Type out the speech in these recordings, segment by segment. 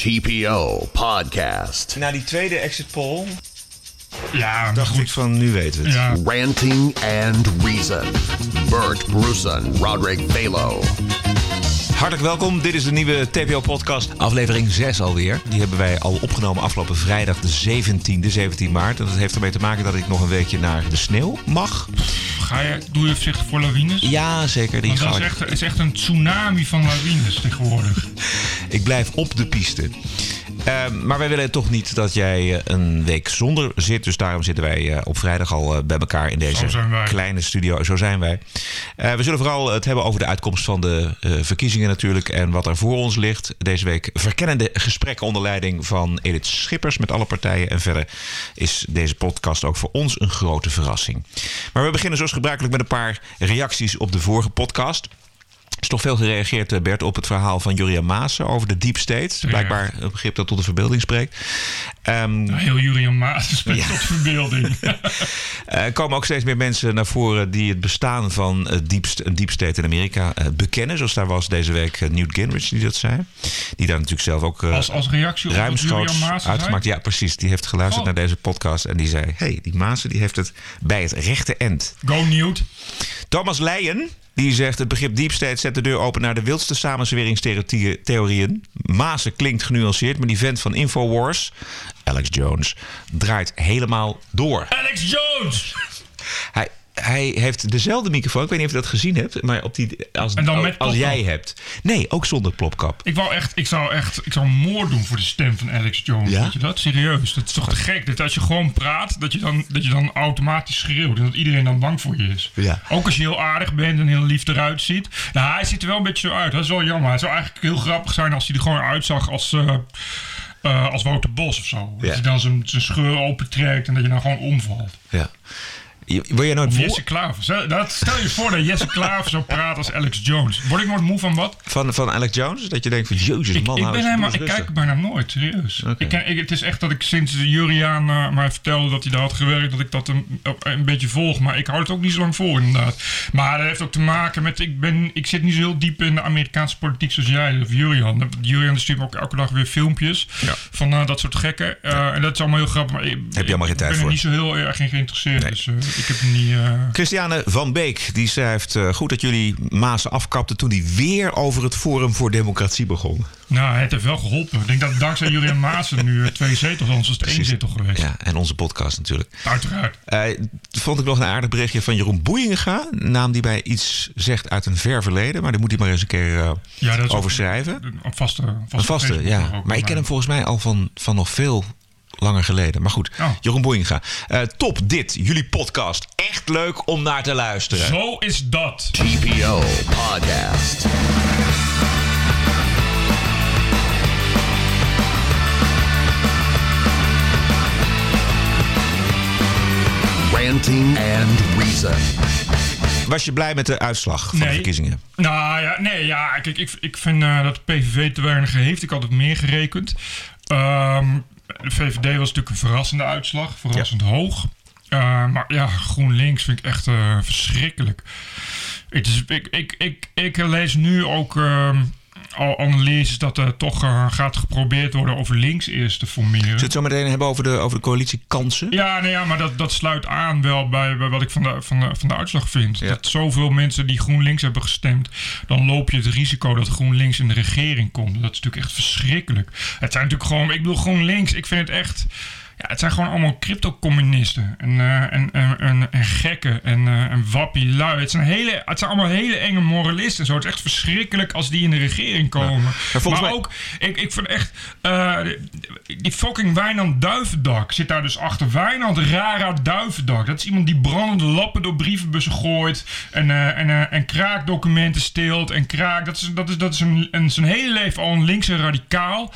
TPO Podcast. Na die tweede exit poll Ja, dacht goed. ik van nu weet het. Ja, Ranting and Reason. Bert Bruson, Roderick Balo. Hartelijk welkom. Dit is de nieuwe TPO-podcast. Aflevering 6 alweer. Die hebben wij al opgenomen afgelopen vrijdag de 17e, 17 maart. En dat heeft ermee te maken dat ik nog een weekje naar de sneeuw mag. Ga je, doe je zich voor lawines? Ja, zeker. Die dat is echt, het is echt een tsunami van lawines tegenwoordig. Ik blijf op de piste. Ehm, maar wij willen toch niet dat jij eh, een week zonder zit. Dus daarom zitten wij eh, op vrijdag al eh, bij elkaar in deze kleine studio. Zo zijn wij. We zullen vooral het hebben over de uitkomst van de verkiezingen natuurlijk. En wat er voor ons ligt. Deze week verkennende gesprekken onder leiding van Edith Schippers met alle partijen. En verder is deze podcast ook voor ons een grote verrassing. Maar we beginnen zoals gebruikelijk met een paar reacties op de vorige podcast. Er is toch veel gereageerd, eh, Bert, op het verhaal van Julia Maassen over de deep state. Blijkbaar een begrip dat tot de verbeelding spreekt. Ehm, Nou, Heel Julian Maas spreekt tot verbeelding. Er komen ook steeds meer mensen naar voren die het bestaan van eh, een deep state in Amerika eh, bekennen. Zoals daar was deze week eh, Newt Gingrich die dat zei. Die daar natuurlijk zelf ook Als, als reactie ruimschoots Maas uitgemaakt. Ja, precies. Die heeft geluisterd Oh. naar deze podcast en die zei... hey, die Maassen die heeft het bij het rechte end. Go Newt. Thomas Leijen, die zegt... het begrip deep state zet de deur open naar de wildste samenzweringstheorieën. Maassen klinkt genuanceerd, maar die vent van Infowars... Alex Jones, draait helemaal door. Alex Jones! Hij, hij heeft dezelfde microfoon. Ik weet niet of je dat gezien hebt, maar op die, als, En dan met als jij hebt. Nee, ook zonder plopkap. Ik wou echt, ik zou echt, ik zou moord doen voor de stem van Alex Jones. Ja? Weet je dat? Serieus. Dat is toch te gek? Dat als je gewoon praat, dat je dan, dat je dan automatisch schreeuwt. En dat iedereen dan bang voor je is. Ja. Ook als je heel aardig bent en heel lief eruit ziet. Nou, hij ziet er wel een beetje zo uit. Dat is wel jammer. Het zou eigenlijk heel grappig zijn als hij er gewoon uitzag als... eh eh, als Wouter Bos of zo. Dat hij dan zijn, zijn scheur opentrekt en dat je dan gewoon omvalt. Ja. Word je nooit moe Jesse Klaver. Stel, dat, stel je voor dat Jesse Klaver zou praten als Alex Jones. Word ik nooit moe van wat? van, van Alex Jones? Dat je denkt van, jezus Ik, man, ik, hou ben eens- helemaal, ik kijk bijna nooit, serieus. Ik ik, het is echt dat ik sinds Juriaan eh, mij vertelde dat hij daar had gewerkt, dat ik dat een, een beetje volg. Maar ik hou het ook niet zo lang vol, inderdaad. Maar dat heeft ook te maken met, ik, ben, ik zit niet zo heel diep in de Amerikaanse politiek zoals jij of Juriaan. Juriaan stuurt me ook elke dag weer filmpjes Ja. van eh, dat soort gekken. Eh, En dat is allemaal heel grappig. Maar ik, Heb je allemaal geen tijd ik ben voor? er niet zo heel erg in geïnteresseerd. Nee. Dus ik heb niet... eh, Christiane van Beek, die schrijft... eh, goed dat jullie Maas afkapten toen hij weer over het Forum voor Democratie begon. nou, het heeft wel geholpen. Ik denk dat dankzij Juriaan Maassen nu eh, twee zetels, anders was het één zetel geweest. Ja, en onze podcast natuurlijk. Uiteraard. Vond ik nog een aardig berichtje van Jeroen Boeienga. Naam die bij iets zegt uit een ver verleden. Maar daar moet hij maar eens een keer eh, Ja, dat is over schrijven. Een vaste, vaste, Een vaste, Facebook ja. Maar ik ken hem volgens mij al van, van nog veel langer geleden. Maar goed, Oh. Jeroen Boeienga. Eh, top dit, jullie podcast. Echt leuk om naar te luisteren. Zo is dat. TPO Podcast. Ranting and Reason. Was je blij met de uitslag van de verkiezingen? Nou ja, nee, ja, kijk, ik, ik vind eh, dat de PVV te weinig heeft. Ik had het meer gerekend. Ehm, VVD was natuurlijk een verrassende uitslag, verrassend hoog. Eh, maar ja, GroenLinks vind ik echt eh, verschrikkelijk. Het is, ik, ik, ik, ik lees nu ook ehm, al analyses dat er toch eh, gaat geprobeerd worden over links eerst te formeren. Zullen we het zo meteen hebben over de, over de coalitiekansen? Ja, nee, ja, maar dat, dat sluit aan wel bij, bij wat ik van de, van, de, van de uitslag vind. Ja. Dat zoveel mensen die GroenLinks hebben gestemd, dan loop je het risico dat GroenLinks in de regering komt. Dat is natuurlijk echt verschrikkelijk. Het zijn natuurlijk gewoon, ik bedoel GroenLinks, ik vind het echt. Ja, het zijn gewoon allemaal crypto-communisten en, eh, en, en, en, en gekken en, eh en wappie lui. Het zijn, hele, het zijn allemaal hele enge moralisten. Zo. Het is echt verschrikkelijk als die in de regering komen. maar mij- ook, ik, ik vind echt, eh, die fucking Wijnand Duivendak zit daar dus achter. Wijnand Rara Duivendak. Dat is iemand die brandende lappen door brievenbussen gooit. En, eh, en, en kraakdocumenten steelt. En kraak, dat is, dat is, dat is een, een, zijn hele leven al een linkse radicaal.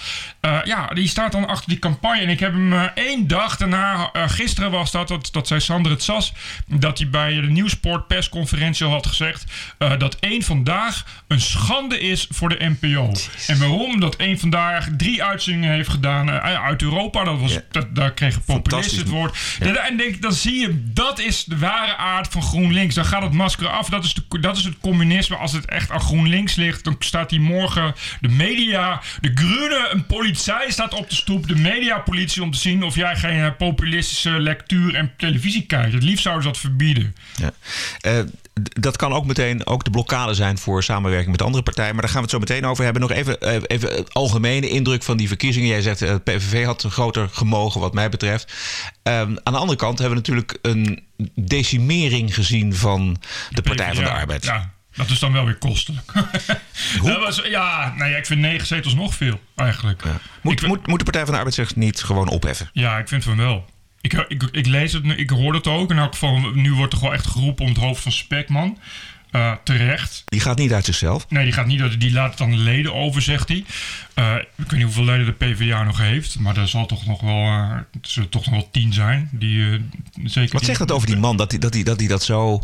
Ja, die staat dan achter die campagne. En ik heb hem eh, één dag daarna, eh, gisteren was dat, dat, dat zei Sander het Sas, dat hij bij de Nieuwsport persconferentie al had gezegd eh, dat één vandaag een schande is voor de NPO. En waarom? Dat één vandaag drie uitzendingen heeft gedaan eh, uit Europa. Dat was, Ja. dat, daar kregen populisten het woord. Ja. En denk, dan zie je, dat is de ware aard van GroenLinks. Dan gaat het masker af. Dat is, de, dat is het communisme. Als het echt aan GroenLinks ligt, dan staat hier morgen de media, de groene, een politie staat op de stoep, de mediapolitie om te zien of jij geen eh, populistische lectuur en televisie kijkt. Het liefst zouden ze dat verbieden. Ja. Eh, dat kan ook meteen ook de blokkade zijn voor samenwerking met andere partijen. Maar daar gaan we het zo meteen over hebben. Nog even, eh, even het algemene indruk van die verkiezingen. Jij zegt, het PVV had een groter gemogen wat mij betreft. Ehm, aan de andere kant hebben we natuurlijk een decimering gezien van de Partij van de Arbeid. Ja, dat is dan wel weer kostelijk. dat was, ja, nou ja, ik vind negen zetels nog veel, eigenlijk. Moet, vind- moet, moet de Partij van de Arbeid zich niet gewoon opheffen? Ja, ik vind van wel. Ik, ik, ik lees het, nu- ik hoor het ook. In elk geval, nu wordt er gewoon echt geroepen om het hoofd van Spekman. Eh, terecht. Die gaat niet uit zichzelf. Nee, die gaat niet, uit- die laat het aan de leden over, zegt hij. Eh, ik weet niet hoeveel leden de PvdA nog heeft, maar er zal toch nog wel, zullen toch nog wel tien zijn. Die, zeker Wat die- zegt dat over die man dat hij dat, die, dat, die dat zo,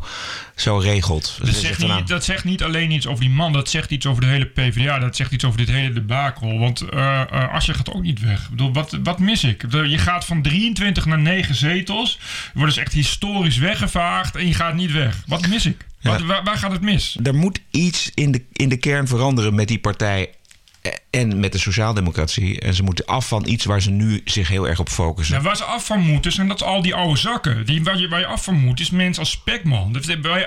zo regelt? Dat Ze zegt, niet, dat zegt niet alleen iets over die man, dat zegt iets over de hele PvdA. Dat zegt iets over dit hele debakel. Want eh, Asscher gaat ook niet weg. Ik bedoel, wat, wat mis ik? Je gaat van 23 naar 9 zetels. Je wordt dus echt historisch weggevaagd en je gaat niet weg. Wat mis ik? Wat, waar, waar gaat het mis? er moet iets in de, in de kern veranderen met die partij en met de sociaaldemocratie. En ze moeten af van iets waar ze nu zich heel erg op focussen. Ja, waar ze af van moeten, zijn dat al die oude zakken. Die, waar, je, waar je af van moet, is mensen als Spekman.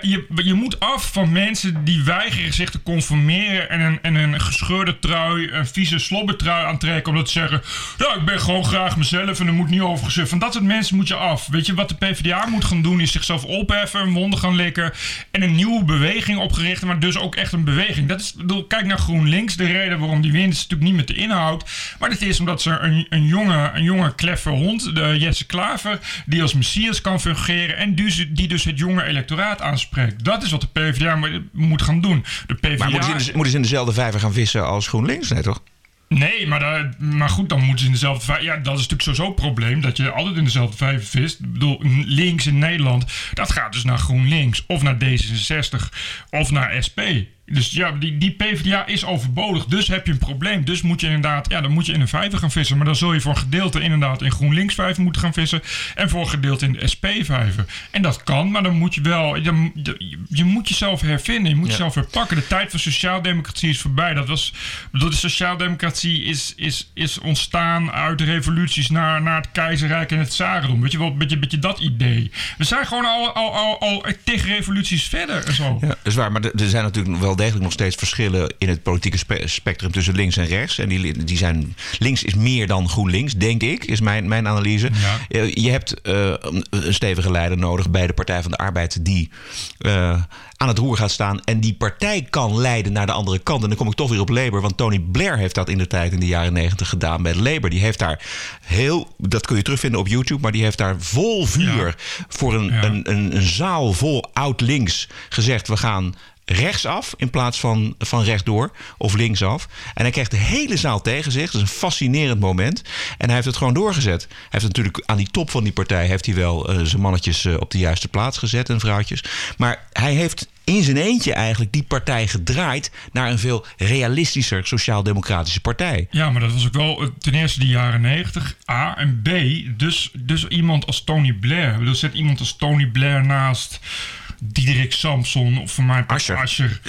Je, je, moet af van mensen die weigeren zich te conformeren... en een, en een gescheurde trui, een vieze slobbertrui aantrekken... omdat ze zeggen, nou, ik ben gewoon graag mezelf... en er moet niet over gezegd. Van dat soort mensen moet je af. Weet je, wat de PvdA moet gaan doen... is zichzelf opheffen, een wonden gaan likken... en een nieuwe beweging opgericht... maar dus ook echt een beweging. Dat is, bedoel, kijk naar GroenLinks. De reden waarom die wint is natuurlijk niet met de inhoud... maar het is omdat ze een, een jonge, een jonge kleffe hond, de Jesse Klaver... die als messias kan fungeren... en dus, die dus het jonge electoraat aanspreekt. Dat is wat de PvdA mo- moet gaan doen. De PvdA... maar moeten ze, in de, moeten ze in dezelfde vijver gaan vissen als GroenLinks? Nee, toch? Nee, maar, daar, maar goed, dan moeten ze in dezelfde vijver... Ja, dat is natuurlijk sowieso een probleem, dat je altijd in dezelfde vijver vist. Ik bedoel, links in Nederland, dat gaat dus naar GroenLinks... of naar D66 of naar SP. Dus ja, die, die PvdA is overbodig, dus heb je een probleem. Dus moet je inderdaad, ja, dan moet je in een vijver gaan vissen. Maar dan zul je voor een gedeelte inderdaad in GroenLinks vijver moeten gaan vissen... en voor een gedeelte in de SP vijver. En dat kan, maar dan moet je wel... Dan, je, je moet jezelf hervinden, je moet jezelf herpakken. De tijd van sociaaldemocratie is voorbij. Dat was, de sociaaldemocratie is, is, is ontstaan uit de revoluties naar, naar het keizerrijk en het tsarendom. Weet je wel, een beetje, beetje dat idee. We zijn gewoon al, al, al, al tegen revoluties verder en zo. Ja, dat is waar. Maar er er zijn natuurlijk wel degelijk nog steeds verschillen in het politieke spe- spectrum tussen links en rechts. En die, die zijn, links is meer dan GroenLinks, denk ik, is mijn, mijn analyse. Ja. Eh, Je hebt eh, een stevige leider nodig bij de Partij van de Arbeid die eh, aan het roer gaat staan en die partij kan leiden naar de andere kant. En dan kom ik toch weer op Labour, want Tony Blair heeft dat in de tijd in de jaren negentig gedaan met Labour. Die heeft daar heel, dat kun je terugvinden op YouTube, maar die heeft daar vol vuur Ja. voor een, Ja. een, een, een zaal vol oud-links gezegd: we gaan rechtsaf in plaats van, van rechtdoor of linksaf. En hij krijgt de hele zaal tegen zich. Dat is een fascinerend moment. En hij heeft het gewoon doorgezet. Hij heeft natuurlijk aan die top van die partij heeft hij wel eh, zijn mannetjes eh, op de juiste plaats gezet en vrouwtjes. Maar hij heeft in zijn eentje eigenlijk die partij gedraaid naar een veel realistischer sociaal-democratische partij. Ja, maar dat was ook wel eh, ten eerste de jaren 90, A. En B, dus, dus iemand als Tony Blair. Ik bedoel, zet iemand als Tony Blair naast Diederik Samson of voor mij Asscher. Asscher.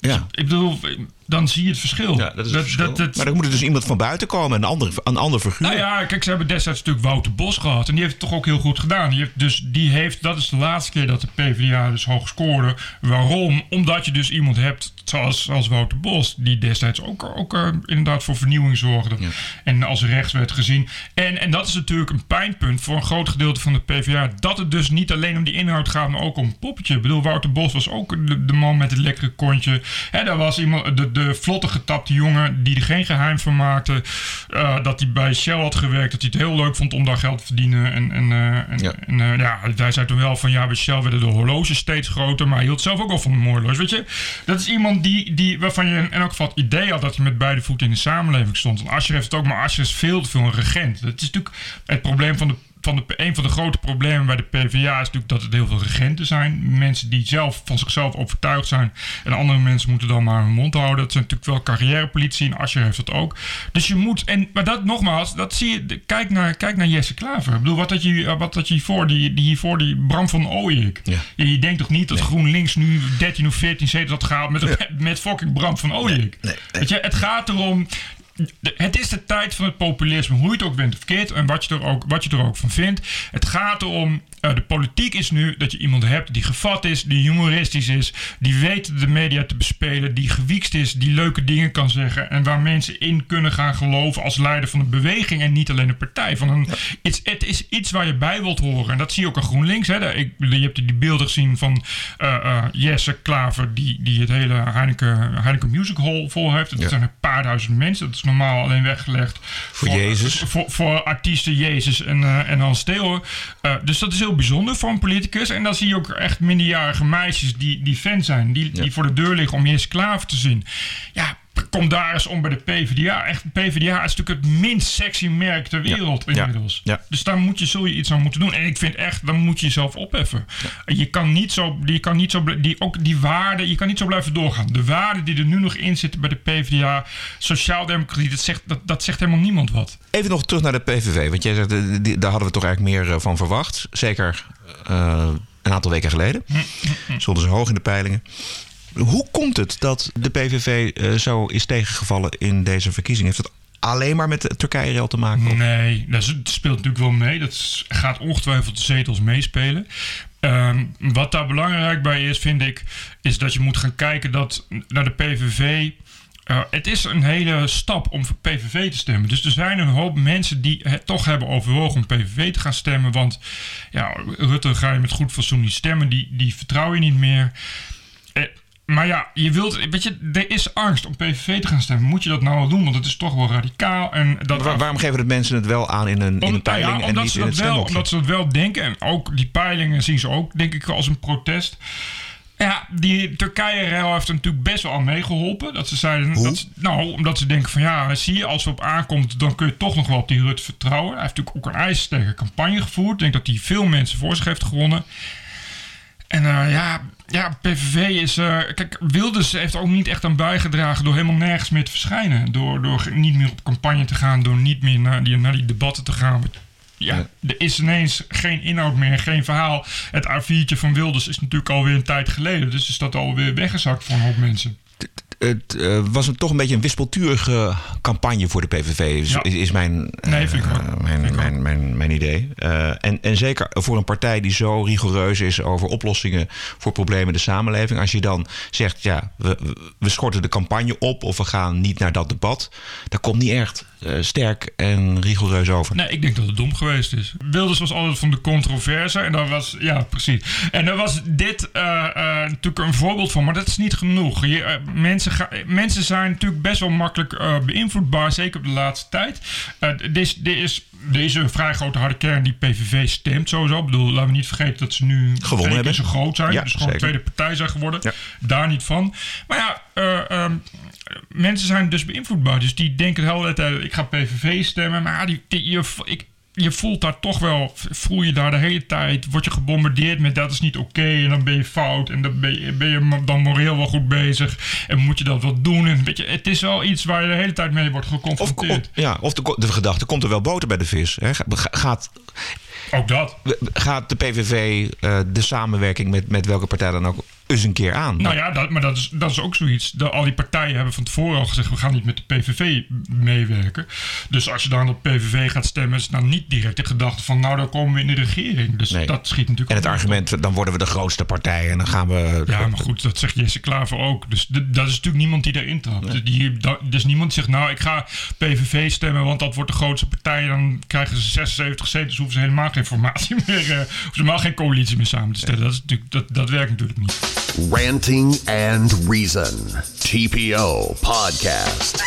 Ja. Ik bedoel, dan zie je het verschil. Ja, dat is het verschil. dat- maar dan moet er dus iemand van buiten komen, een ander, een ander figuur. Nou ja, kijk, ze hebben destijds natuurlijk Wouter Bos gehad. En die heeft het toch ook heel goed gedaan. Die heeft, dus die heeft, dat is de laatste keer dat de PvdA dus hoog scoorde. Waarom? Omdat je dus iemand hebt zoals, zoals Wouter Bos. Die destijds ook, ook eh, inderdaad voor vernieuwing zorgde. En als rechts werd gezien. En, en dat is natuurlijk een pijnpunt voor een groot gedeelte van de PvdA. Dat het dus niet alleen om die inhoud gaat, maar ook om poppetje. Ik bedoel, Wouter Bos was ook de, de man met het lekkere kontje. Hè, daar was iemand, de, de vlotte getapte jongen die er geen geheim van maakte. Eh, dat hij bij Shell had gewerkt. Dat hij het heel leuk vond om daar geld te verdienen. En, en, eh, en, Ja. en eh, ja, hij zei toen wel van ja, bij Shell werden de horloges steeds groter. Maar hij hield zelf ook wel van een horloge. Weet je, dat is iemand die, die, waarvan je in elk geval het idee had dat hij met beide voeten in de samenleving stond. En Asscher heeft het ook, maar Asscher is veel te veel een regent. Dat is natuurlijk het probleem van de van de, een van de grote problemen bij de PvdA is natuurlijk dat het heel veel regenten zijn. Mensen die zelf van zichzelf overtuigd zijn. En andere mensen moeten dan maar hun mond houden. Dat zijn natuurlijk wel carrièrepolitie. En Asscher heeft dat ook. Dus je moet. En, maar dat nogmaals, dat zie je. Kijk naar, kijk naar Jesse Klaver. Ik bedoel, wat dat je, wat dat je hiervoor, die, die hiervoor, die Bram van Ooyek. Ja. Je, je denkt toch niet dat GroenLinks nu 13 of 14 zetels had gehaald met, met fucking Bram van Ooyek? nee, nee. Weet je, het gaat erom. De- Het is de tijd van het populisme, hoe je het ook bent of keert en wat je er ook, wat je er ook van vindt. Het gaat erom, eh, de politiek is nu dat je iemand hebt die gevat is, die humoristisch is, die weet de media te bespelen, die gewiekst is, die leuke dingen kan zeggen en waar mensen in kunnen gaan geloven als leider van een beweging en niet alleen een partij. Van een, iets, het is iets waar je bij wilt horen en dat zie je ook aan GroenLinks. Hè. Ik, je hebt die beelden gezien van eh, Jesse Klaver die, die het hele Heineken, Heineken Music Hall vol heeft. Dat Ja. zijn een paar duizend mensen. Dat is normaal alleen weggelegd Voor Jezus. Voor, voor artiesten Jezus en, eh en Hans Theo. Eh, dus dat is heel bijzonder voor een politicus. En dan zie je ook echt minderjarige meisjes die, die fan zijn. Die, die voor de deur liggen om Jesse Klaver te zien. Ja, kom daar eens om bij de PvdA. Echt, PvdA is natuurlijk het minst sexy merk ter wereld Ja. inmiddels. Ja. Dus daar moet je, zul je iets aan moeten doen. En ik vind echt, dan moet je jezelf opheffen. Je kan niet zo, je kan niet zo, die, ook die waarden, je kan niet zo blijven doorgaan. De waarden die er nu nog in zitten bij de PvdA, sociaaldemocratie, dat zegt, dat, dat zegt helemaal niemand wat. Even nog terug naar de PVV. Want jij zegt, eh, daar hadden we toch eigenlijk meer eh, van verwacht. Zeker eh, een aantal weken geleden. Stonden ze hoog in de peilingen. Hoe komt het dat de PVV eh, zo is tegengevallen in deze verkiezing? Heeft het alleen maar met de Turkije-rel te maken? Nee, dat speelt natuurlijk wel mee. Dat gaat ongetwijfeld de zetels meespelen. Ehm, wat daar belangrijk bij is, vind ik, is dat je moet gaan kijken dat naar de PVV. eh, het is een hele stap om voor PVV te stemmen. Dus er zijn een hoop mensen die het toch hebben overwogen om PVV te gaan stemmen. Want ja, Rutte ga je met goed fatsoen niet stemmen. Die, die vertrouw je niet meer. Maar ja, je wilt, weet je, er is angst om PVV te gaan stemmen. Moet je dat nou wel doen? Want het is toch wel radicaal. En dat Waar- waarom geven de mensen het wel aan in een, in een om- peiling ja, en omdat niet ze in dat het wel, stemhokje? Omdat ze dat wel denken. En ook die peilingen zien ze ook, denk ik, als een protest. Ja, die Turkije-rel heeft er natuurlijk best wel aan meegeholpen. Dat ze zeiden, dat ze- nou, omdat ze denken van ja, zie je, als er op aankomt, dan kun je toch nog wel op die Rutte vertrouwen. Hij heeft natuurlijk ook een ijzersterke campagne gevoerd. Ik denk dat hij veel mensen voor zich heeft gewonnen. En eh, ja, ja, PVV is. eh, kijk, Wilders heeft ook niet echt aan bijgedragen door helemaal nergens meer te verschijnen. Door, door niet meer op campagne te gaan, door niet meer naar die, naar die debatten te gaan. Ja, Ja. er is ineens geen inhoud meer, geen verhaal. Het A4'tje van Wilders is natuurlijk alweer een tijd geleden. Dus is dat alweer weggezakt voor een hoop mensen. Het eh, was een, toch een beetje een wispelturige campagne voor de PVV, is, Ja. is, is mijn, eh, Nee, mijn, mijn, mijn, mijn idee. Eh, en, en zeker voor een partij die zo rigoureus is over oplossingen voor problemen in de samenleving. Als je dan zegt, ja, we, we- schorten de campagne op of we gaan niet naar dat debat. Dat komt niet echt sterk en rigoureus over. Nee, ik denk dat het dom geweest is. Wilders was altijd van de controverse. En daar was, ja, precies. En daar was dit eh, eh, natuurlijk een voorbeeld van. Maar dat is niet genoeg. Eh, mensen, ga- mensen zijn natuurlijk best wel makkelijk eh, beïnvloedbaar. Zeker op de laatste tijd. Eh, er is, er is deze vrij grote harde kern die PVV stemt sowieso. Ik bedoel, laten we niet vergeten dat ze nu keer hebben. zo groot zijn. Ja, dus gewoon zeker. tweede partij zijn geworden. Ja. Daar niet van. Maar ja, eh, ehm, mensen zijn dus beïnvloedbaar. Dus die denken de hele tijd, ik ga PVV stemmen. Maar die, die- je, ik, je voelt daar toch wel, voel je daar de hele tijd, word je gebombardeerd met dat is niet oké en dan ben je fout en dan ben je, ben je dan moreel wel goed bezig en moet je dat wel doen. En weet je, het is wel iets waar je de hele tijd mee wordt geconfronteerd. of, ja, of de, de gedachte, komt er wel boter bij de vis? Hè? Ga- Gaat, Ook dat. gaat de PVV eh, de samenwerking met, met welke partij dan ook eens een keer aan? Nou ja, dat, maar dat is, dat is ook zoiets. De, al die partijen hebben van tevoren al gezegd... we gaan niet met de PVV meewerken. Dus als je dan op PVV gaat stemmen... is dan niet direct de gedachte van... nou, dan komen we in de regering. Dus Nee. dat schiet natuurlijk En het op. argument, dan worden we de grootste partij en dan gaan we... Ja, maar goed, dat zegt Jesse Klaver ook. Dus dat is natuurlijk niemand die daarin trapt. Die, da- dus niemand zegt, nou, ik ga PVV stemmen... want dat wordt de grootste partij. Dan krijgen ze 76 zetels. hoeven ze helemaal geen formatie meer... eh, hoeven ze helemaal geen coalitie meer samen te stellen. Dat, is natuurlijk, dat, dat werkt natuurlijk niet. Ranting and Reason. TPO Podcast.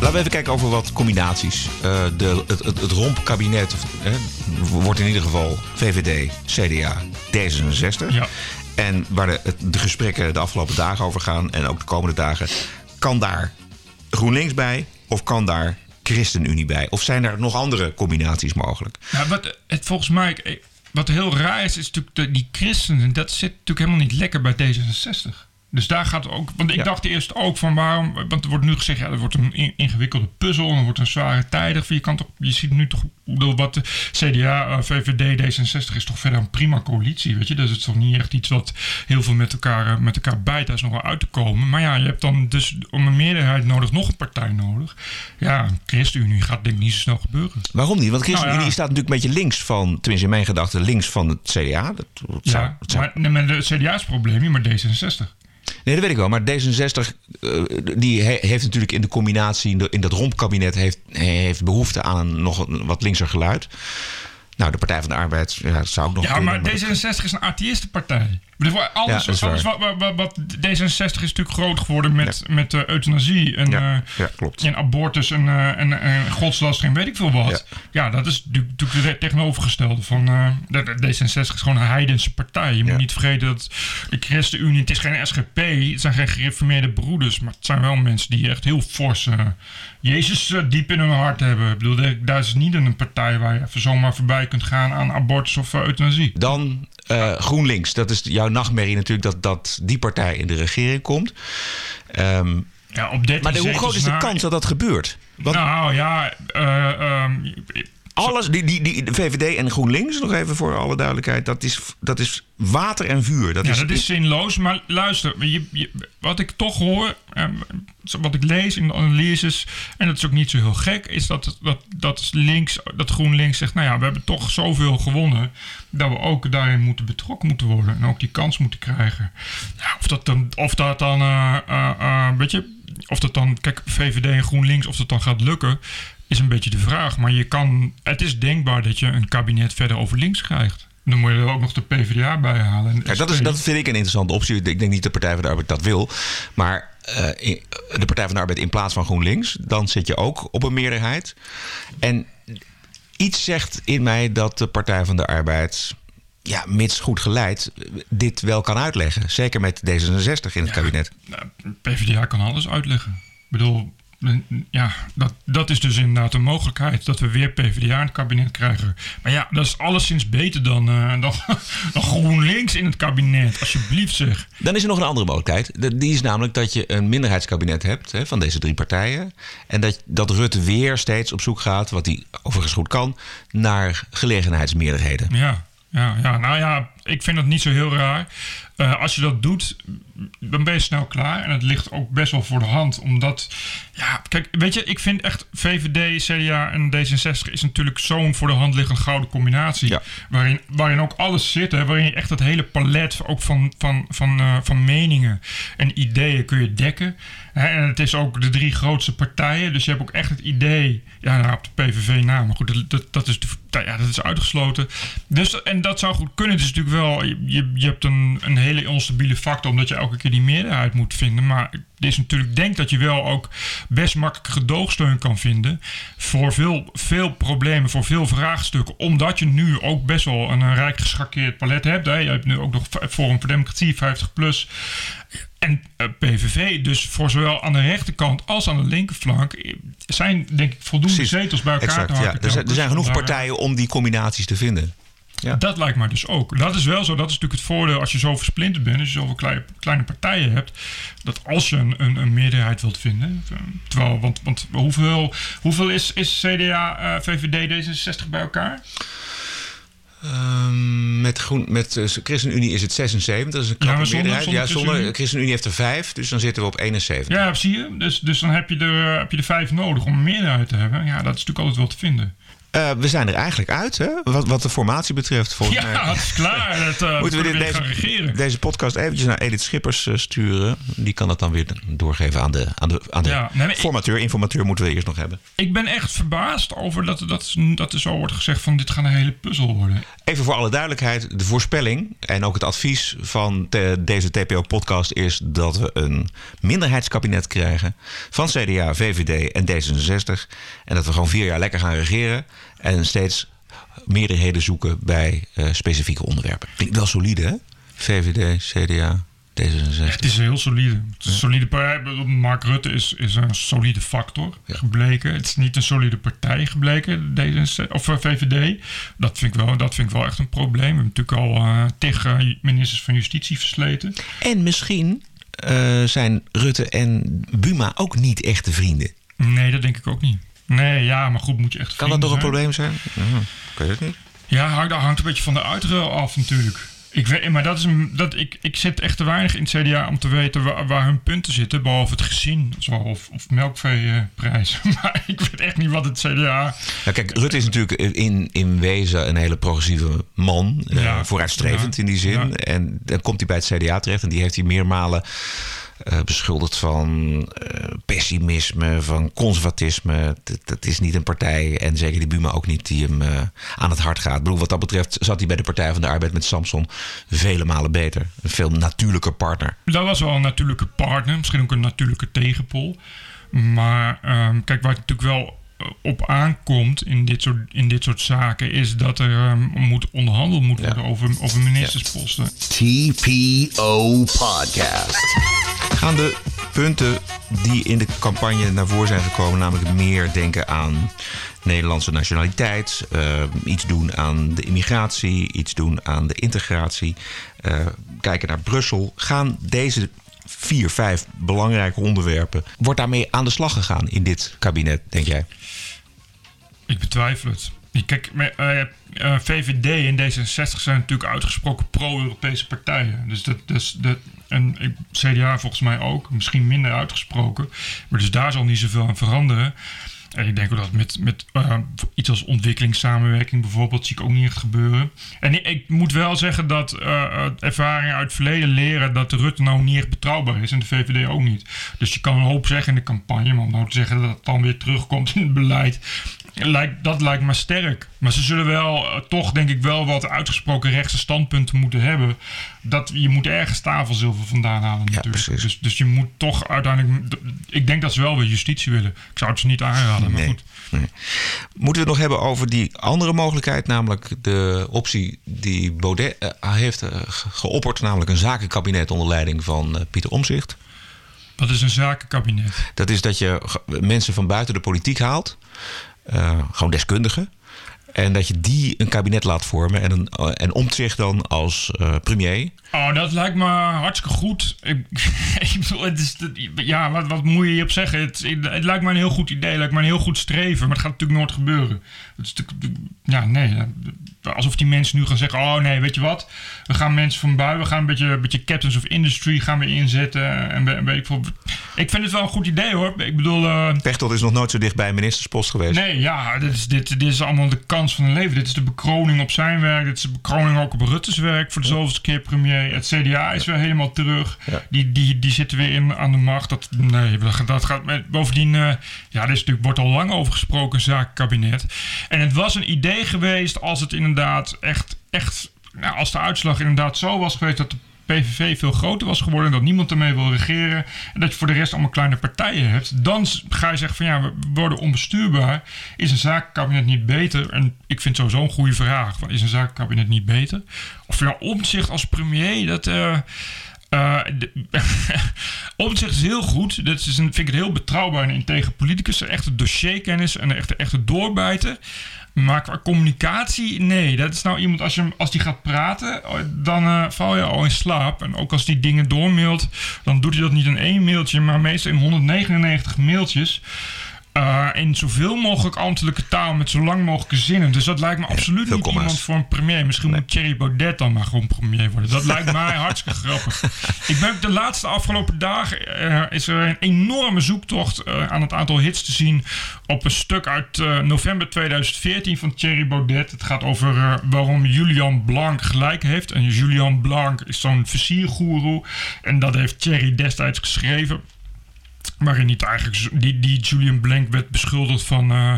Laten we even kijken over wat combinaties. Eh, de, het, het, het rompkabinet wordt in ieder geval VVD, CDA, D66. Ja. En waar de, de gesprekken de afgelopen dagen over gaan en ook de komende dagen... kan daar GroenLinks bij of kan daar ChristenUnie bij? Of zijn er nog andere combinaties mogelijk? Ja, wat, het, volgens mij, wat heel raar is, is natuurlijk die christenen. Dat zit natuurlijk helemaal niet lekker bij D66. Dus daar gaat ook. Want ik Ja. dacht eerst ook van waarom. Want er wordt nu gezegd, ja, er wordt een in- ingewikkelde puzzel. En er wordt een zware tijdig. Je, kan toch, je ziet nu toch. Bedoel, wat de CDA, eh, VVD, D66 is toch verder een prima coalitie. Weet je, dat is toch niet echt iets wat heel veel met elkaar, eh, met elkaar bijt. Daar is nog wel uit te komen. Maar ja, je hebt dan dus om een meerderheid nodig nog een partij nodig. Ja, ChristenUnie gaat denk ik niet zo snel gebeuren. Waarom niet? Want ChristenUnie Nou ja. staat natuurlijk een beetje links van, tenminste in mijn gedachten, links van het CDA. Dat, dat zou- Ja, dat zou- maar, nee, maar de CDA is het probleem niet, maar D66. Nee, dat weet ik wel. Maar D66 eh, die he- heeft natuurlijk in de combinatie, in, de- in dat rompkabinet, heeft, heeft behoefte aan een nog een wat linkser geluid. Nou, de Partij van de Arbeid, ja, zou ook nog Ja, kunnen, maar D66 is een atheïstenpartij. Ja, Alles, is wat, wat, wat, D66 is natuurlijk groot geworden met, met eh, euthanasie en, Ja, eh, ja, klopt. en abortus en, eh, en, weet ik veel wat. Ja, dat is natuurlijk het tegenovergestelde van... eh, de, de D66 is gewoon een heidense partij. Je moet niet vergeten dat de ChristenUnie... Het is geen SGP, het zijn geen gereformeerde broeders... maar het zijn wel mensen die echt heel fors... Jezus diep in hun hart hebben. Ik bedoel, daar- is niet een partij waar je even zomaar voorbij kunt gaan... aan abortus of euthanasie. Dan eh, GroenLinks. Dat is jouw nachtmerrie natuurlijk dat, dat die partij in de regering komt. Ehm, Ja, op 13 maar de- hoe groot is de kans dat dat gebeurt? Nou ja, eh, ehm, alles, die, die, die, de VVD en GroenLinks, nog even voor alle duidelijkheid, dat is, dat is water en vuur. Dat ja, is, dat is zinloos. Maar luister, je, je- wat ik toch hoor, eh, wat ik lees in de analyses, en dat is ook niet zo heel gek, is dat, dat, dat links, dat GroenLinks zegt, nou ja, we hebben toch zoveel gewonnen, dat we ook daarin moeten betrokken moeten worden en ook die kans moeten krijgen. Ja, of dat dan, of dat dan, eh, eh, weet je, of dat dan, kijk, VVD en GroenLinks, of dat dan gaat lukken, is een beetje de vraag. Maar je kan, het is denkbaar dat je een kabinet verder over links krijgt. Dan moet je er ook nog de PvdA bij halen. Kijk, dat, is, dat vind ik een interessante optie. Ik denk niet dat de Partij van de Arbeid dat wil. Maar in- de Partij van de Arbeid in plaats van GroenLinks, dan zit je ook op een meerderheid. En iets zegt in mij dat de Partij van de Arbeid, ja, mits goed geleid, dit wel kan uitleggen. Zeker met D66 in het kabinet. Nou, PvdA kan alles uitleggen. Ik bedoel, ja, dat, dat is dus inderdaad een mogelijkheid. Dat we weer PvdA in het kabinet krijgen. Maar ja, dat is alleszins beter dan, eh, dan, dan GroenLinks in het kabinet. Alsjeblieft zeg. Dan is er nog een andere mogelijkheid. Die is namelijk dat je een minderheidskabinet hebt hè, van deze drie partijen. En dat, dat Rutte weer steeds op zoek gaat, wat hij overigens goed kan, naar gelegenheidsmeerderheden. Ja, ja, ja, nou ja, ik vind dat niet zo heel raar. Eh, als je dat doet, dan ben je snel klaar. En het ligt ook best wel voor de hand. Omdat, ja, kijk, weet je, ik vind echt VVD, CDA en D66 is natuurlijk zo'n voor de hand liggende gouden combinatie. Ja. Waarin, waarin ook alles zit. Hè, waarin je echt het hele palet ook van, van, van, eh, van meningen en ideeën kun je dekken. Hè, en het is ook de drie grootste partijen. Dus je hebt ook echt het idee. Ja, nou, op de PVV na. Maar goed, dat, dat, dat is, ja, dat is uitgesloten. Dus, en dat zou goed kunnen. Het is natuurlijk wel. Je, je, je hebt een, een hele onstabiele factor. Omdat je elke keer die meerderheid moet vinden. Maar het is natuurlijk. Denk dat je wel ook best makkelijk gedoogsteun kan vinden. Voor veel, veel problemen. Voor veel vraagstukken. Omdat je nu ook best wel een, rijk geschakeerd palet hebt. Hè. Je hebt nu ook nog Forum voor Democratie 50 plus. En eh, PVV, dus voor zowel aan de rechterkant als aan de linkerflank, zijn denk ik voldoende Precies. zetels bij elkaar Exact, te ja. hakken. Er, zijn, er zijn genoeg partijen om die combinaties te vinden. Ja. Dat lijkt mij dus ook. Dat is wel zo. Dat is natuurlijk het voordeel als je zo versplinterd bent, als je zoveel kleine, kleine partijen hebt, dat als je een, een, een meerderheid wilt vinden, terwijl, want, want hoeveel, hoeveel is, is CDA, VVD, D66 bij elkaar? Ehm, met, groen, met eh, ChristenUnie is het 76, dat is een knappe zonder- meerderheid. zonder ja, zonder ChristenUnie? ChristenUnie heeft er vijf, dus dan zitten we op 71. Ja, zie je. Dus, dus dan heb je, er, heb je er vijf nodig om een meerderheid te hebben. Ja, dat is natuurlijk altijd wel te vinden. Eh, we zijn er eigenlijk uit, hè? Wat, wat de formatie betreft. Volgens mij. Ja, het is klaar. Dat, eh, Moeten we dit, deze, deze podcast eventjes naar Edith Schippers eh, sturen? Die kan dat dan weer doorgeven aan de, aan de, aan de Ja, nee, maar ik- formateur. Informateur moeten we eerst nog hebben. Ik ben echt verbaasd over dat, dat, dat er zo wordt gezegd van dit gaat een hele puzzel worden. Even voor alle duidelijkheid. De voorspelling en ook het advies van de- deze TPO-podcast is dat we een minderheidskabinet krijgen van CDA, VVD en D66. En dat we gewoon vier jaar lekker gaan regeren en steeds meerderheden zoeken bij eh, specifieke onderwerpen. Klinkt wel solide, hè? VVD, CDA, D66. Het is heel solide. solide partij. Mark Rutte is, is een solide factor gebleken. Het is niet een solide partij gebleken, D66, of eh, VVD. Dat vind, ik wel, dat vind ik wel echt een probleem. We hebben natuurlijk al uh, tegen ministers van Justitie versleten. En misschien uh, zijn Rutte en Buma ook niet echte vrienden. Nee, dat denk ik ook niet. Nee, ja, maar goed, moet je echt Kan dat toch een probleem zijn? Ja, ik weet het niet. Ja, dat hangt een beetje van de uitruil af natuurlijk. Ik weet, maar dat is een, dat, ik, ik zit echt te weinig in het CDA om te weten waar, waar hun punten zitten. Behalve het gezin zo, of, of melkveeprijs. maar ik weet echt niet wat het CDA... Ja, kijk, Rutte is natuurlijk in, in wezen een hele progressieve man. Ja, uh, vooruitstrevend ja, in die zin. Ja. En dan komt hij bij het CDA terecht. En die heeft hij meermalen uh, beschuldigd van uh, pessimisme, van conservatisme. Dat, dat, is niet een partij, en zeker die Buma ook niet, die hem uh, aan het hart gaat. Ik bedoel, wat dat betreft zat hij bij de Partij van de Arbeid met Samson vele malen beter. Een veel natuurlijker partner. Dat was wel een natuurlijke partner, misschien ook een natuurlijke tegenpol. Maar um, kijk, waar het natuurlijk wel op aankomt in dit soort, in dit soort zaken, is dat er um, moet onderhandeld moet worden ja. over, over ministersposten. TPO Podcast. Gaan de punten die in de campagne naar voren zijn gekomen, namelijk meer denken aan Nederlandse nationaliteit, uh, iets doen aan de immigratie, iets doen aan de integratie, uh, kijken naar Brussel, gaan deze vier, vijf belangrijke onderwerpen. Wordt daarmee aan de slag gegaan in dit kabinet, denk jij? Ik betwijfel het. Kijk, uh, uh, VVD en D66 zijn natuurlijk uitgesproken pro-Europese partijen. Dus dat, dus dat, en CDA volgens mij ook, misschien minder uitgesproken. Maar dus daar zal niet zoveel aan veranderen. En ik denk ook dat met, met uh, iets als ontwikkelingssamenwerking bijvoorbeeld, zie ik ook niet gebeuren. En ik, ik moet wel zeggen dat uh, ervaringen uit het verleden leren dat de Rutte nou niet echt betrouwbaar is en de VVD ook niet. Dus je kan een hoop zeggen in de campagne, maar om nou te zeggen dat het dan weer terugkomt in het beleid, lijkt, dat lijkt me sterk. Maar ze zullen wel uh, toch, denk ik, wel wat uitgesproken rechtse standpunten moeten hebben. Dat je moet ergens tafelzilver vandaan halen natuurlijk. Dus, dus je moet toch uiteindelijk... Ik denk dat ze wel weer justitie willen. Ik zou het ze niet aanraden, maar nee, goed. Nee. Moeten we het nog hebben over die andere mogelijkheid, namelijk de optie die Baudet uh, heeft uh, geopperd, namelijk een zakenkabinet onder leiding van Pieter Omzicht. Wat is een zakenkabinet? Dat is dat je mensen van buiten de politiek haalt, gewoon deskundigen. En dat je die een kabinet laat vormen en, een, en omzicht dan als uh, premier. Oh, dat lijkt me hartstikke goed. Ik, ik bedoel, het is, ja, wat, wat moet je hierop zeggen? Het, het, lijkt me een heel goed idee, het lijkt me een heel goed streven. Maar het gaat natuurlijk nooit gebeuren. Het is ja, nee. Alsof die mensen nu gaan zeggen: Oh nee, weet je wat? We gaan mensen van buiten, we gaan een beetje, een beetje captains of industry gaan we inzetten. En weet ik, veel. ik vind het wel een goed idee hoor. Ik bedoel. Uh, Pechtold is nog nooit zo dicht bij een ministerspost geweest. Nee, ja, dit is, dit, dit is allemaal de kans van een leven. Dit is de bekroning op zijn werk. Dit is de bekroning ook op Rutte's werk voor de zoveelste keer premier. Het CDA is weer helemaal terug. Die, die, die zitten weer in, aan de macht. Dat, nee, dat, gaat met. Bovendien, uh, ja, er is natuurlijk, wordt al lang over gesproken, zaakkabinet. En het was een idee geweest als het inderdaad echt, echt nou, als de uitslag inderdaad zo was geweest dat de PVV veel groter was geworden, dat niemand ermee wil regeren en dat je voor de rest allemaal kleine partijen hebt, dan ga je zeggen van ja, we worden onbestuurbaar. Is een zakenkabinet niet beter? En ik vind sowieso een goede vraag: is een zakenkabinet niet beter? Of ja, omzicht als premier, dat. Uh, uh, Omtzigt is heel goed. Dat is een, vind ik het heel betrouwbaar en integer politicus. Een echte dossierkennis en een echte, doorbijter. Maar qua communicatie, nee. Dat is nou iemand, als, je, als die gaat praten, dan uh, val je al in slaap. En ook als die dingen doormailt, dan doet hij dat niet in één mailtje, maar meestal in 199 mailtjes. Uh, in zoveel mogelijk ambtelijke taal met zo lang mogelijke zinnen. Dus dat lijkt me absoluut niet commas. iemand voor een premier. Misschien nee. moet Thierry Baudet dan maar gewoon premier worden. Dat lijkt mij hartstikke grappig. Ik ben de laatste afgelopen dagen uh, is er een enorme zoektocht uh, aan het aantal hits te zien op een stuk uit november 2014 van Thierry Baudet. Het gaat over waarom Julian Blanc gelijk heeft. En Julian Blanc is zo'n versiergoeroe. En dat heeft Thierry destijds geschreven waarin niet eigenlijk die, die Julian Blank werd beschuldigd van uh,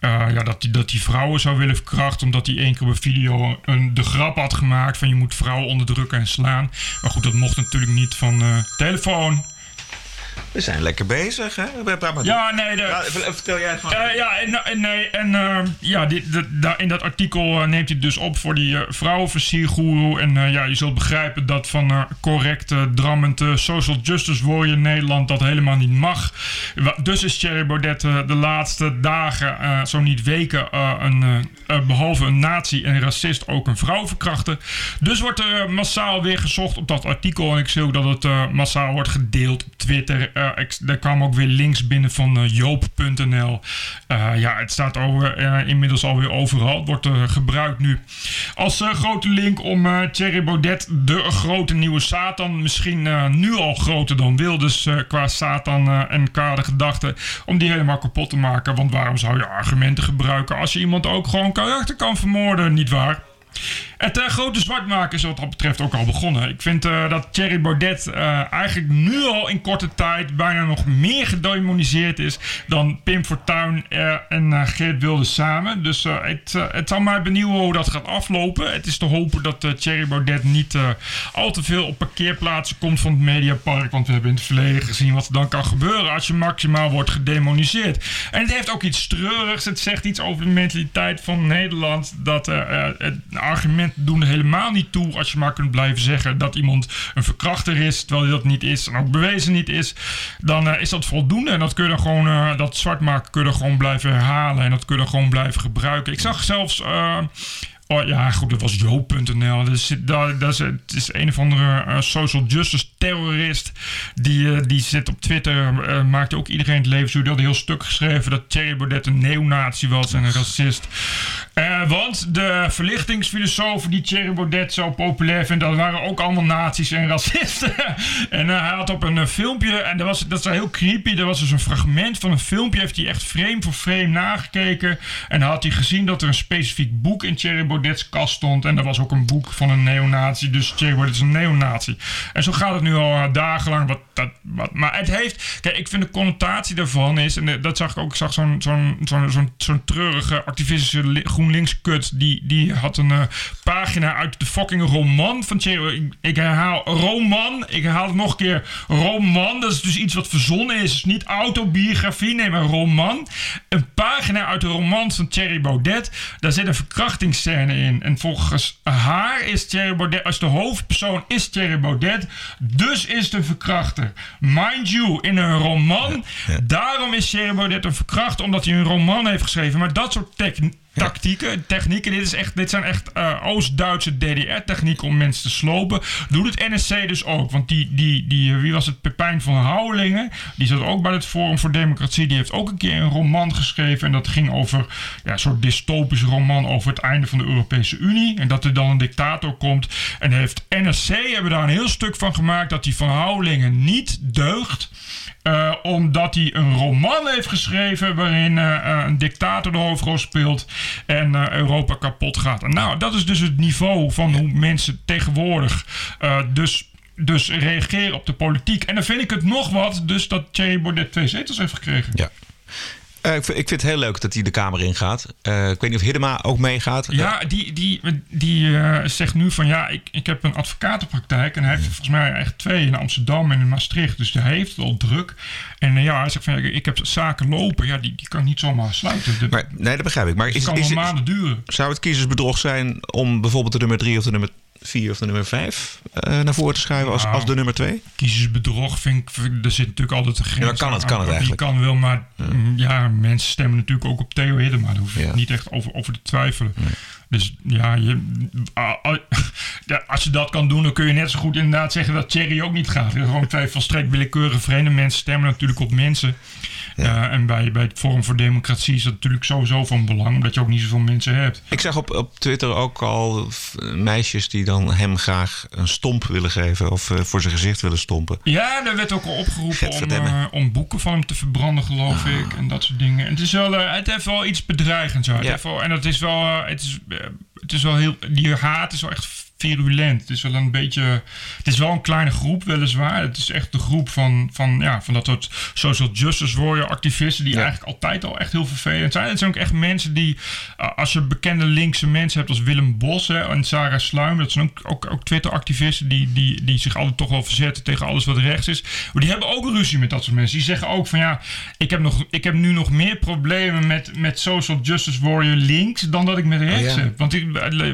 uh, ja, dat hij dat die vrouwen zou willen verkrachten. Omdat hij één keer op een video een, de grap had gemaakt van je moet vrouwen onderdrukken en slaan. Maar goed, dat mocht natuurlijk niet van uh, telefoon. We zijn lekker bezig, hè? Ja, nee, de, Ja, ver- vertel jij het gewoon. Eh, ja, en, nee, en eh, ja, dit, daar- in dat artikel eh, neemt hij dus op voor die uh, vrouwenversiergoeroe. En ja, je zult begrijpen dat van correcte, drammende social justice warrior in Nederland dat helemaal niet mag. Dus is Thierry Baudet de laatste dagen, zo niet weken, een, eh, eh, behalve een nazi en racist ook een vrouw verkrachten. Dus wordt er massaal weer gezocht op dat artikel. En ik zie ook dat het massaal wordt gedeeld op Twitter. Eh, ik, er kwamen ook weer links binnen van eh, joop.nl. Eh, ja, het staat over, inmiddels alweer overal. Het wordt gebruikt nu als grote link om Thierry Baudet, de grote nieuwe Satan, misschien nu al groter dan Wilders qua Satan en qua gedachten, om die helemaal kapot te maken. Want waarom zou je argumenten gebruiken als je iemand ook gewoon karakter kan vermoorden, niet waar? Het eh, grote zwartmaken is wat dat betreft ook al begonnen. Ik vind eh, dat Thierry Baudet eh, eigenlijk nu al in korte tijd bijna nog meer gedemoniseerd is dan Pim Fortuyn en Geert Wilders samen. Dus het, het zal mij benieuwen hoe dat gaat aflopen. Het is te hopen dat Thierry Baudet niet al te veel op parkeerplaatsen komt van het Mediapark. Want we hebben in het verleden gezien wat er dan kan gebeuren als je maximaal wordt gedemoniseerd. En het heeft ook iets treurigs. Het zegt iets over de mentaliteit van Nederland. Dat het argument doen er helemaal niet toe als je maar kunt blijven zeggen dat iemand een verkrachter is, terwijl hij dat niet is en ook bewezen niet is. Dan eh, is dat voldoende en dat kun je dan gewoon, eh, dat zwart maken kun je dan gewoon blijven herhalen en dat kun je gewoon blijven gebruiken. Ik zag zelfs. Oh ja, goed, dat was Joop.nl. Dus dat, dat is, het is een of andere eh, social justice terrorist. Die, eh, die zit op Twitter, eh, maakte ook iedereen het leven zo. Die had een heel stuk geschreven dat Thierry Baudet een neonazi was en een racist. Want de verlichtingsfilosofen die Thierry Baudet zo populair vindt, dat waren ook allemaal nazi's en racisten. en hij had op een filmpje, en dat was, dat is heel creepy, er was dus een fragment van een filmpje, heeft hij echt frame voor frame nagekeken. En had hij gezien dat er een specifiek boek in Thierry Baudet's kast stond. En dat was ook een boek van een neonazi, dus Thierry Baudet is een neonazi. En zo gaat het nu al eh, dagenlang. Wat, dat, wat, maar het heeft, kijk, ik vind de connotatie daarvan is, en dat zag ik ook, ik zag zo'n zo'n zo'n zo'n zo'n treurige activistische li- GroenLinks kut, die, die had een eh, pagina uit de fucking roman van. Ik, ik herhaal roman, ik herhaal het nog een keer roman. Dat is dus iets wat verzonnen is, dus niet autobiografie, nee, maar roman. Een pagina uit de roman van Thierry Baudet, daar zit een verkrachtingsscène in. En volgens haar is Thierry Baudet, als de hoofdpersoon is Thierry Baudet, dus is een verkrachter. Mind you, in een roman, daarom is Thierry Baudet een verkrachter, omdat hij een roman heeft geschreven. Maar dat soort technieken tactieken, technieken. Dit, is echt, dit zijn echt eh, Oost-Duitse DDR-technieken om mensen te slopen. Doet het NSC dus ook. Want die, die, die wie was het? Pepijn van Houwelingen. Die zat ook bij het Forum voor Democratie. Die heeft ook een keer een roman geschreven. En dat ging over ja, een soort dystopische roman over het einde van de Europese Unie. En dat er dan een dictator komt. En heeft NSC hebben daar een heel stuk van gemaakt dat die van Houwelingen niet deugt. Eh, omdat hij een roman heeft geschreven waarin eh, eh, een dictator de hoofdrol speelt en Europa kapot gaat. Nou, dat is dus het niveau van hoe mensen tegenwoordig dus, dus reageren op de politiek. En dan vind ik het nog wat, dus dat Thierry Baudet twee zetels heeft gekregen. Ja. Eh, ik, vind, ik vind het heel leuk dat hij de Kamer ingaat. Eh ik weet niet of Hiddema ook meegaat. Ja, die, die, die eh, zegt nu van ja, ik, ik heb een advocatenpraktijk. En hij heeft er volgens mij echt twee in Amsterdam en in Maastricht. Dus hij heeft het al druk. En ja, hij zegt van ja, ik heb zaken lopen. Ja, die, die kan niet zomaar sluiten. De, Maar, nee, dat begrijp ik. Maar het is, kan is, wel maanden duren. zou het kiezersbedrog zijn om bijvoorbeeld de nummer drie of de nummer vier of de nummer vijf eh, naar voren te schuiven als, Nou. als de nummer twee? Kiezersbedrog vind ik, er zit natuurlijk altijd een grens maar kan het, aan. kan het Die eigenlijk? kan wel, maar mm, ja, mensen stemmen natuurlijk ook op Theo Hiddema. Daar hoef je Ja. niet echt over, over te twijfelen. Dus ja, je, ah, ah, als je dat kan doen, dan kun je net zo goed inderdaad zeggen dat Thierry ook niet gaat. Gewoon twee volstrekt willekeurige vreemde mensen stemmen natuurlijk op mensen. Eh, en bij, bij het Forum voor Democratie is dat natuurlijk sowieso van belang, omdat je ook niet zoveel mensen hebt. Ik zag op, op Twitter ook al meisjes die dan hem graag een stomp willen geven of eh, voor zijn gezicht willen stompen. Ja, er werd ook al opgeroepen om, eh, om boeken van hem te verbranden, geloof ik. En dat soort dingen. En het, is wel, het heeft wel iets bedreigends. Ja. en dat is wel, het is, het is wel heel, die haat is wel echt virulent. Het is wel een beetje. Het is wel een kleine groep, weliswaar. Het is echt de groep van, van, ja, van dat soort social justice warrior activisten. die Ja. eigenlijk altijd al echt heel vervelend zijn. Het zijn ook echt mensen die. uh, als je bekende linkse mensen hebt als Willem Bos hè, en Sarah Sluim. dat zijn ook, ook, ook Twitter-activisten. Die, die, die zich altijd toch wel verzetten tegen alles wat rechts is. Maar die hebben ook ruzie met dat soort mensen. Die zeggen ook van ja. ik heb, nog, ik heb nu nog meer problemen met, met social justice warrior links. dan dat ik met rechts Oh ja. heb. Want die,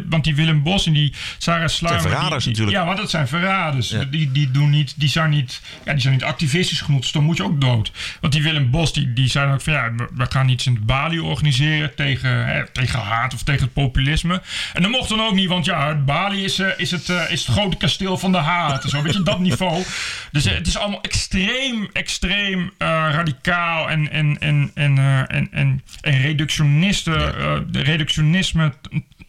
want die Willem Bos en die Sarah Sluimer... Zijn verraders die- die- natuurlijk. Ja, want dat zijn verraders. Ja. Die, die, doen niet, die, zijn niet, ja, die zijn niet activistisch genoeg, dus dan moet je ook dood. Want die Willem Bos, die, die zijn ook van... ja, we- gaan iets in Bali organiseren tegen, hè, tegen haat of tegen het populisme. En dat mocht dan ook niet, want ja, het Bali is, eh, is, het, eh, is het grote kasteel van de haat. Zo, weet je, dat niveau. Dus eh, het is allemaal extreem, extreem radicaal en, en, en, en, en, en, en reductionisten, reductionisme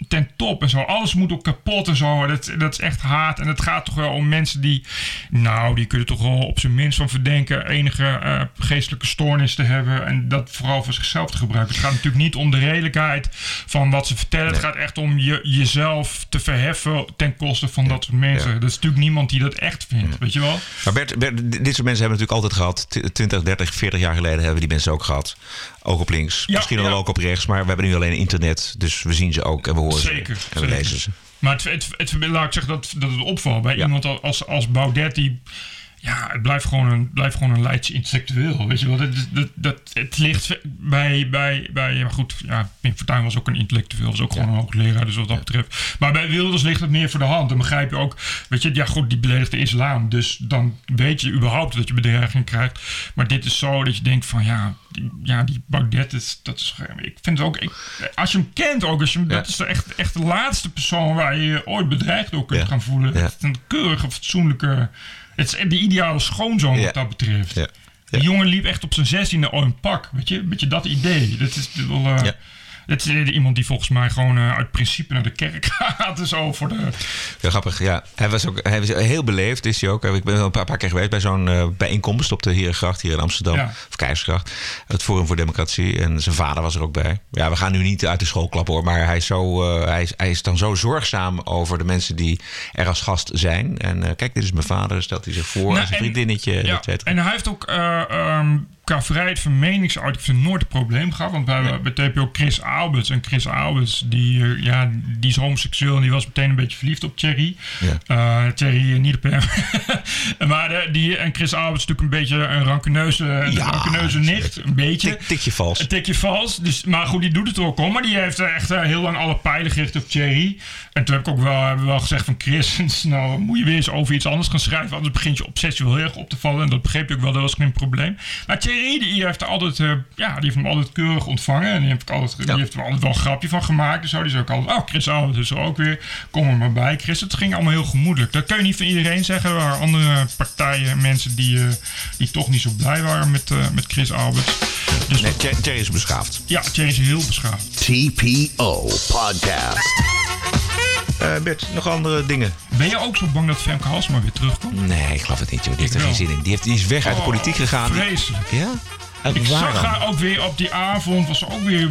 ten top en zo. Alles moet ook kapot en zo. Dat, dat is echt haat. En het gaat toch wel om mensen die, nou, die kunnen toch wel op zijn minst van verdenken enige eh, geestelijke stoornis te hebben. En dat vooral voor zichzelf te gebruiken. Het gaat natuurlijk niet om de redelijkheid van wat ze vertellen. Het gaat echt om je, jezelf te verheffen ten koste van dat soort mensen. Ja. Dat is natuurlijk niemand die dat echt vindt, weet je wel? Maar Bert, Bert, dit soort mensen hebben natuurlijk altijd gehad. T- 20, 30, 40 jaar geleden hebben die mensen ook gehad. Ook op links. Ja, Misschien wel ja. ook op rechts. Maar we hebben nu alleen internet. Dus we zien ze ook en we horen Zeker, ze. En we zeker. lezen ze. Maar het, het, het, laat ik zeggen dat, dat het opvalt bij iemand als, als Baudet. Die, ja, het blijft gewoon een, blijft gewoon een Leidse intellectueel. Weet je wel, dat, dat, dat, het ligt bij, bij, bij maar goed, ja, Pim Fortuyn was ook een intellectueel, was ook gewoon een hoogleraar, dus wat dat betreft. Maar bij Wilders ligt het meer voor de hand. Dan begrijp je ook, weet je, ja goed, die beledigt de islam, dus dan weet je überhaupt dat je bedreiging krijgt. Maar dit is zo dat je denkt van, ja, die, ja, die Baudet, is, dat is, ik vind het ook, ik, als je hem kent ook, als je hem, Ja. dat is de echt, echt de laatste persoon waar je je ooit bedreigd door kunt gaan voelen. Is een keurige, fatsoenlijke, het is de ideale schoonzoon wat dat betreft. Die jongen liep echt op zijn zestiende al in pak. Weet je, weet je dat idee? Dat is wel. eh, Dat is iemand die volgens mij gewoon eh, uit principe naar de kerk gaat. zo voor de. Ja, grappig. Ja. Hij was ook hij was heel beleefd, is hij ook. Ik ben wel een paar, paar keer geweest bij zo'n eh, bijeenkomst op de Herengracht hier in Amsterdam. Ja. Of Keizersgracht. Het Forum voor Democratie. En zijn vader was er ook bij. Ja, we gaan nu niet uit de school klappen hoor. Maar hij is, zo, eh, hij is, hij is dan zo zorgzaam over de mensen die er als gast zijn. En kijk, dit is mijn vader. Stelt hij zich voor. Nou, en zijn en- vriendinnetje. Ja, et cetera. en hij heeft ook eh, ehm, qua vrijheid van meningsuiting heeft nooit een probleem gehad. Want bij, bij heb je ook Chris Alberts. En Chris Alberts, die, eh, ja, die is homoseksueel en die was meteen een beetje verliefd op Thierry. Ja. Eh, Thierry eh, niet op hem. maar eh, die, en Chris Alberts is natuurlijk een beetje een rancuneuze, een Ja, rancuneuze nicht. Een beetje. Tik, tikje vals. Een tikje vals. Dus, maar goed, die doet het ook al. Maar die heeft echt heel lang alle pijlen gericht op Thierry. En toen heb ik ook wel, hebben we wel gezegd van Chris, nou moet je weer eens over iets anders gaan schrijven. Anders begint je obsessie wel heel erg op te vallen. En dat begreep ik wel, dat was geen probleem. Maar Thierry, die heeft, altijd, eh, ja, die heeft hem altijd keurig ontvangen. En die heeft, altijd, Ja. die heeft er altijd wel een grapje van gemaakt. En zo. Die ook altijd, oh Chris Albert is er ook weer. Kom er maar bij, Chris. Het ging allemaal heel gemoedelijk. Dat kun je niet van iedereen zeggen. Er waren andere partijen en mensen die, eh, die toch niet zo blij waren met, eh, met Chris Albert. Dus Nee, Thierry is beschaafd. ja, Thierry is heel beschaafd. TPO Podcast. Eh, Bert, nog andere dingen? Ben je ook zo bang dat Femke Halsema weer terugkomt? Nee, ik geloof het niet. Joh. Die heeft er wel. geen zin in. Die, heeft, die is weg uit de Oh, politiek gegaan. Vreselijk. Ja? En Ik zag haar ook weer op die avond, was ze ook weer,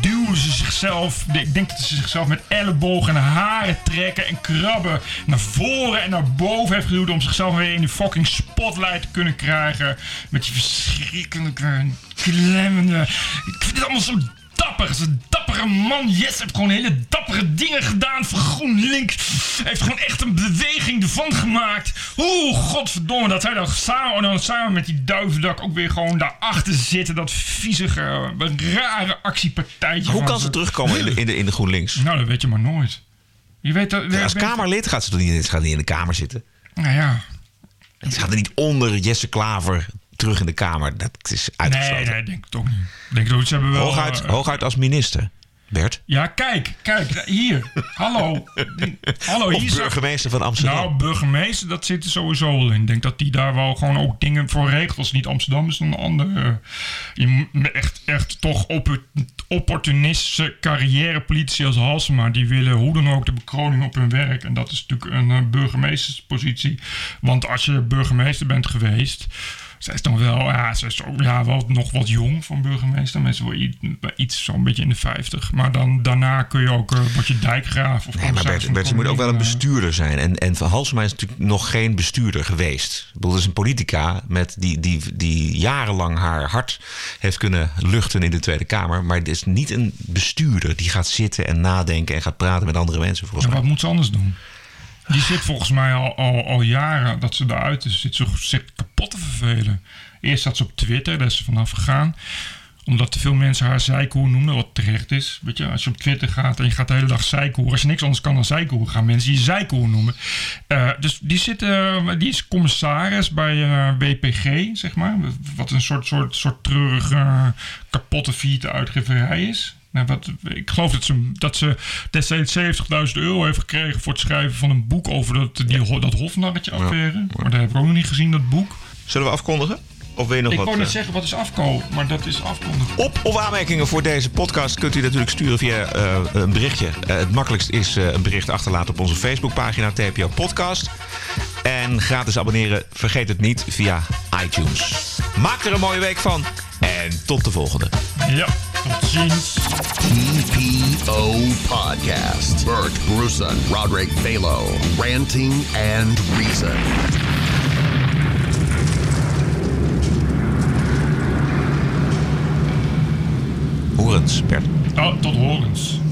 duwde ze zichzelf, ik denk dat ze zichzelf met ellebogen en haren trekken en krabben naar voren en naar boven heeft geduwd om zichzelf weer in die fucking spotlight te kunnen krijgen. Met die verschrikkelijke, klemmende, ik vind het allemaal zo dapper. Is een dappere man. Yes heeft gewoon hele dappere dingen gedaan voor GroenLinks. Heeft gewoon echt een beweging ervan gemaakt. Oeh, godverdomme. Dat hij dan samen, dan samen met die duivendak ook weer gewoon daarachter zitten. Dat viezige, rare actiepartijtje. Hoe kan ze terugkomen in de, in de, in de GroenLinks? Nou, dat weet je maar nooit. Je weet dat... Als weet- Kamerlid gaat ze toch niet, gaat niet in de Kamer zitten? Nou ja. Ze gaat er niet onder Jesse Klaver terug in de Kamer. Dat is uitgesloten. Nee, nee, denk ik toch niet. Denk ik ook, ze hebben wel... hooguit, eh, hooguit als minister. Bert? Ja, kijk, kijk, hier. Hallo. Hallo, Of hier burgemeester van Amsterdam. Nou, burgemeester, dat zit er sowieso wel in. Ik denk dat die daar wel gewoon ook dingen voor regelt. Als niet Amsterdam is dan een andere. Je moet echt, echt toch op opportunistische carrièrepolitici als Halsema. Die willen hoe dan ook de bekroning op hun werk. En dat is natuurlijk een eh, burgemeesterspositie. Want als je burgemeester bent geweest... zij is dan wel, ja, ze is ook, ja, wel nog wat jong van burgemeester. Mensen wel iets, iets zo'n beetje in de 50. Maar dan, daarna kun je ook, uh, word je dijkgraaf. Of Nee, maar Bert, Bert, ze moet ook wel een bestuur. bestuurder zijn. En, en Van Halsema is natuurlijk nog geen bestuurder geweest. Ik bedoel, dat is een politica met die, die, die jarenlang haar hart heeft kunnen luchten in de Tweede Kamer. Maar het is niet een bestuurder die gaat zitten en nadenken en gaat praten met andere mensen, volgens En mij. wat moet ze anders doen? Die zit volgens mij al, al, al jaren dat ze eruit is. Zit zich zit kapot te vervelen. Eerst zat ze op Twitter, daar is ze vanaf gegaan. Omdat te veel mensen haar zijkoer noemen, wat terecht is. Weet je, als je op Twitter gaat en je gaat de hele dag zijkoer. Als je niks anders kan dan zijkoer, gaan mensen je zijkoer noemen. Eh, dus die, zit, eh, die is commissaris bij eh, WPG, zeg maar. Wat een soort, soort, soort treurige, kapotte vierte uitgeverij is. Nou, wat, ik geloof dat ze, dat ze destijds 70.000 euro heeft gekregen voor het schrijven van een boek over dat, die, dat hofnarretje affaire. Maar dat heb ik ook nog niet gezien, dat boek. Zullen we afkondigen? Of wil je nog ik wat? wou net eh, zeggen, wat is afkoop? Maar dat is afkondigen. Op of aanmerkingen voor deze podcast kunt u natuurlijk sturen via eh, een berichtje. Eh, het makkelijkst is eh, een bericht achterlaten op onze Facebookpagina TPO Podcast. En gratis abonneren, vergeet het niet, via iTunes. Maak er een mooie week van en tot de volgende. Ja, tot ziens. TPO Podcast. Bert Bruson, Roderick Balo, Ranting and Reason. Horens, Bert. Oh, tot horens.